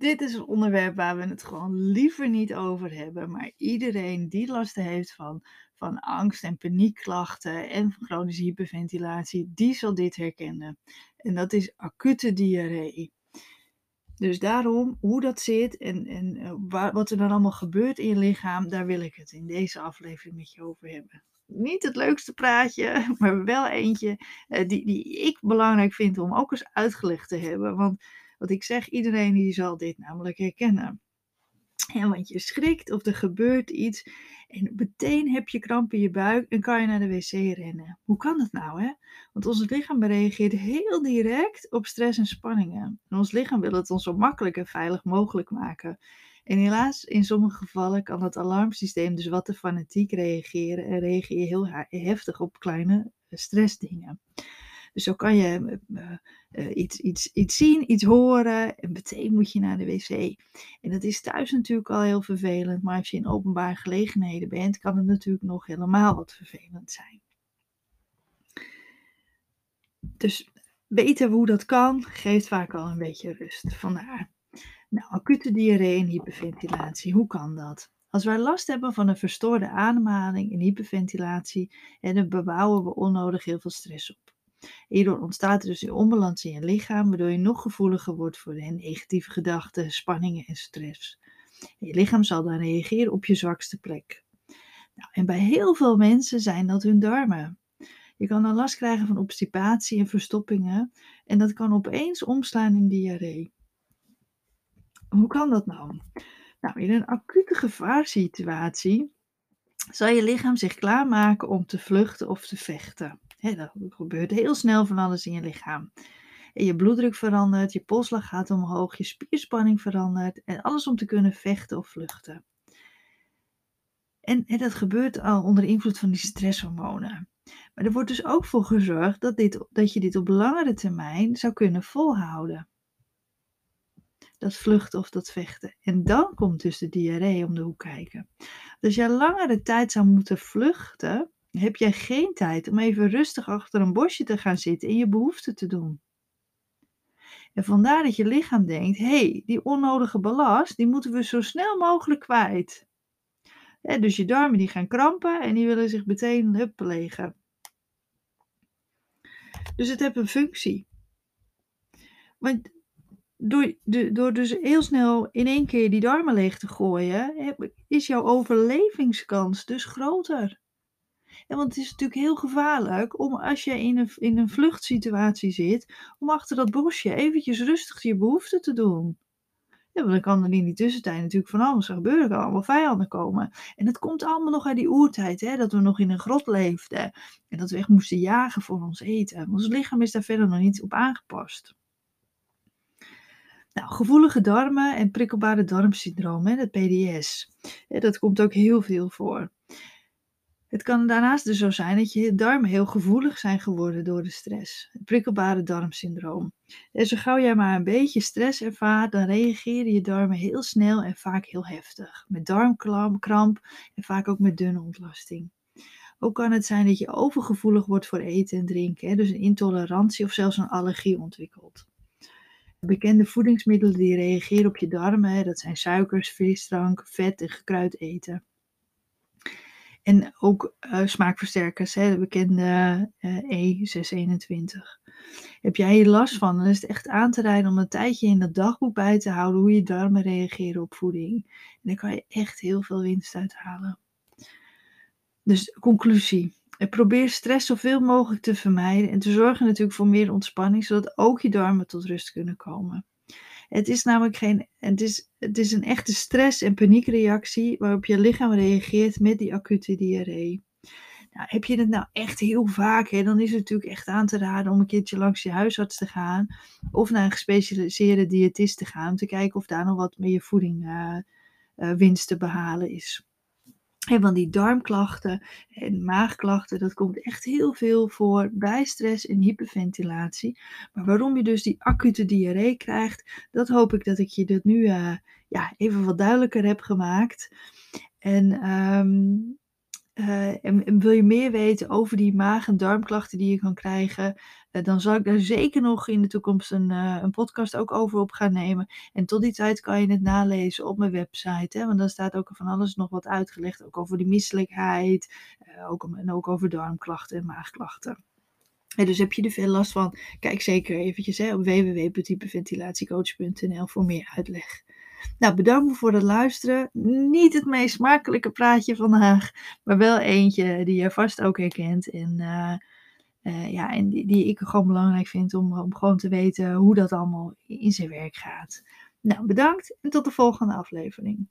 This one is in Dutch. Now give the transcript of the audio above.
Dit is een onderwerp waar we het gewoon liever niet over hebben. Maar iedereen die last heeft van, van angst en paniekklachten en van chronische hyperventilatie, die zal dit herkennen. En dat is acute diarree. Dus daarom, hoe dat zit en, en eh, wat er dan allemaal gebeurt in je lichaam, daar wil ik het in deze aflevering met je over hebben. Niet het leukste praatje, maar wel eentje uh, die, die ik belangrijk vind om ook eens uitgelegd te hebben. Want wat ik zeg, iedereen die zal dit namelijk herkennen. Ja, want je schrikt of er gebeurt iets en meteen heb je kramp in je buik en kan je naar de wc rennen. Hoe kan dat nou, hè? Want ons lichaam reageert heel direct op stress en spanningen. En ons lichaam wil het ons zo makkelijk en veilig mogelijk maken. En helaas, in sommige gevallen kan het alarmsysteem dus wat te fanatiek reageren en reageer je heel heftig op kleine stressdingen. Dus zo kan je uh, uh, iets, iets, iets zien, iets horen en meteen moet je naar de wc. En dat is thuis natuurlijk al heel vervelend, maar als je in openbare gelegenheden bent, kan het natuurlijk nog helemaal wat vervelend zijn. Dus weten hoe dat kan, geeft vaak al een beetje rust. Vandaar. Nou, acute diarree en hyperventilatie, hoe kan dat? Als wij last hebben van een verstoorde ademhaling en hyperventilatie, dan bebouwen we onnodig heel veel stress op. Hierdoor ontstaat er dus een onbalans in je lichaam, waardoor je nog gevoeliger wordt voor de negatieve gedachten, spanningen en stress. je lichaam zal dan reageren op je zwakste plek. Nou, en bij heel veel mensen zijn dat hun darmen. Je kan dan last krijgen van obstipatie en verstoppingen en dat kan opeens omslaan in diarree. Hoe kan dat nou? Nou, in een acute gevaarsituatie zal je lichaam zich klaarmaken om te vluchten of te vechten. Dat gebeurt heel snel van alles in je lichaam. En je bloeddruk verandert, je polsslag gaat omhoog, je spierspanning verandert en alles om te kunnen vechten of vluchten. En, dat gebeurt al onder invloed van die stresshormonen. Maar er wordt dus ook voor gezorgd dat, dit, dat je dit op langere termijn zou kunnen volhouden. Dat vluchten of dat vechten. En dan komt dus de diarree om de hoek kijken. Dus je langere tijd zou moeten vluchten, heb jij geen tijd om even rustig achter een bosje te gaan zitten en je behoefte te doen. En vandaar dat je lichaam denkt: hé, hey, die onnodige ballast, die moeten we zo snel mogelijk kwijt. dus je darmen die gaan krampen en die willen zich meteen huppelegen. Dus het heeft een functie. Want door, door dus heel snel in één keer die darmen leeg te gooien, is jouw overlevingskans dus groter. Ja, want het is natuurlijk heel gevaarlijk om als je in een, in een vluchtsituatie zit, om achter dat bosje eventjes rustig je behoefte te doen. Ja, want dan kan er in die tussentijd natuurlijk van alles gebeuren. Kan allemaal vijanden komen. En dat komt allemaal nog uit die oertijd, hè, dat we nog in een grot leefden. En dat we echt moesten jagen voor ons eten. Ons lichaam is daar verder nog niet op aangepast. Nou, gevoelige darmen en prikkelbare darmsyndroom, hè, het PDS. dat komt ook heel veel voor. Het kan daarnaast dus zo zijn dat je darmen heel gevoelig zijn geworden door de stress. Het prikkelbare darmsyndroom. En zo gauw jij maar een beetje stress ervaart, dan reageren je darmen heel snel en vaak heel heftig. Met darmkramp en vaak ook met dunne ontlasting. Ook kan het zijn dat je overgevoelig wordt voor eten en drinken, dus een intolerantie of zelfs een allergie ontwikkelt. Bekende voedingsmiddelen die reageren op je darmen, dat zijn suikers, frisdrank, vet en gekruid eten. En ook uh, smaakversterkers, hè, de bekende uh, E621. Heb jij hier last van, dan is het echt aan te rijden om een tijdje in dat dagboek bij te houden hoe je darmen reageren op voeding. En dan kan je echt heel veel winst uithalen. Dus conclusie. Probeer stress zoveel mogelijk te vermijden en te zorgen natuurlijk voor meer ontspanning, zodat ook je darmen tot rust kunnen komen. Het is namelijk geen, het is, het is een echte stress- en paniekreactie waarop je lichaam reageert met die acute diarree. Nou, heb je het nou echt heel vaak, hè, dan is het natuurlijk echt aan te raden om een keertje langs je huisarts te gaan of naar een gespecialiseerde diëtist te gaan om te kijken of daar nog wat je voeding uh, winst te behalen is. En van die darmklachten en maagklachten, dat komt echt heel veel voor bij stress en hyperventilatie. Maar waarom je dus die acute diarree krijgt, dat hoop ik dat ik je dat nu uh, ja, even wat duidelijker heb gemaakt. En um, Uh, en, en, wil je meer weten over die maag- en darmklachten die je kan krijgen, dan zal ik daar zeker nog in de toekomst een, uh, een podcast ook over op gaan nemen. En tot die tijd kan je het nalezen op mijn website, hè, want dan staat ook van alles nog wat uitgelegd, ook over die misselijkheid, ook, en ook over darmklachten en maagklachten. En dus heb je er veel last van, kijk zeker eventjes hè, op www.hyperventilatiecoach.nl voor meer uitleg. Nou, bedankt voor het luisteren. Niet het meest smakelijke praatje vandaag, maar wel eentje die je vast ook herkent. En, uh, ja, en die, die, ik gewoon belangrijk vind om, om gewoon te weten hoe dat allemaal in zijn werk gaat. Nou, bedankt en tot de volgende aflevering.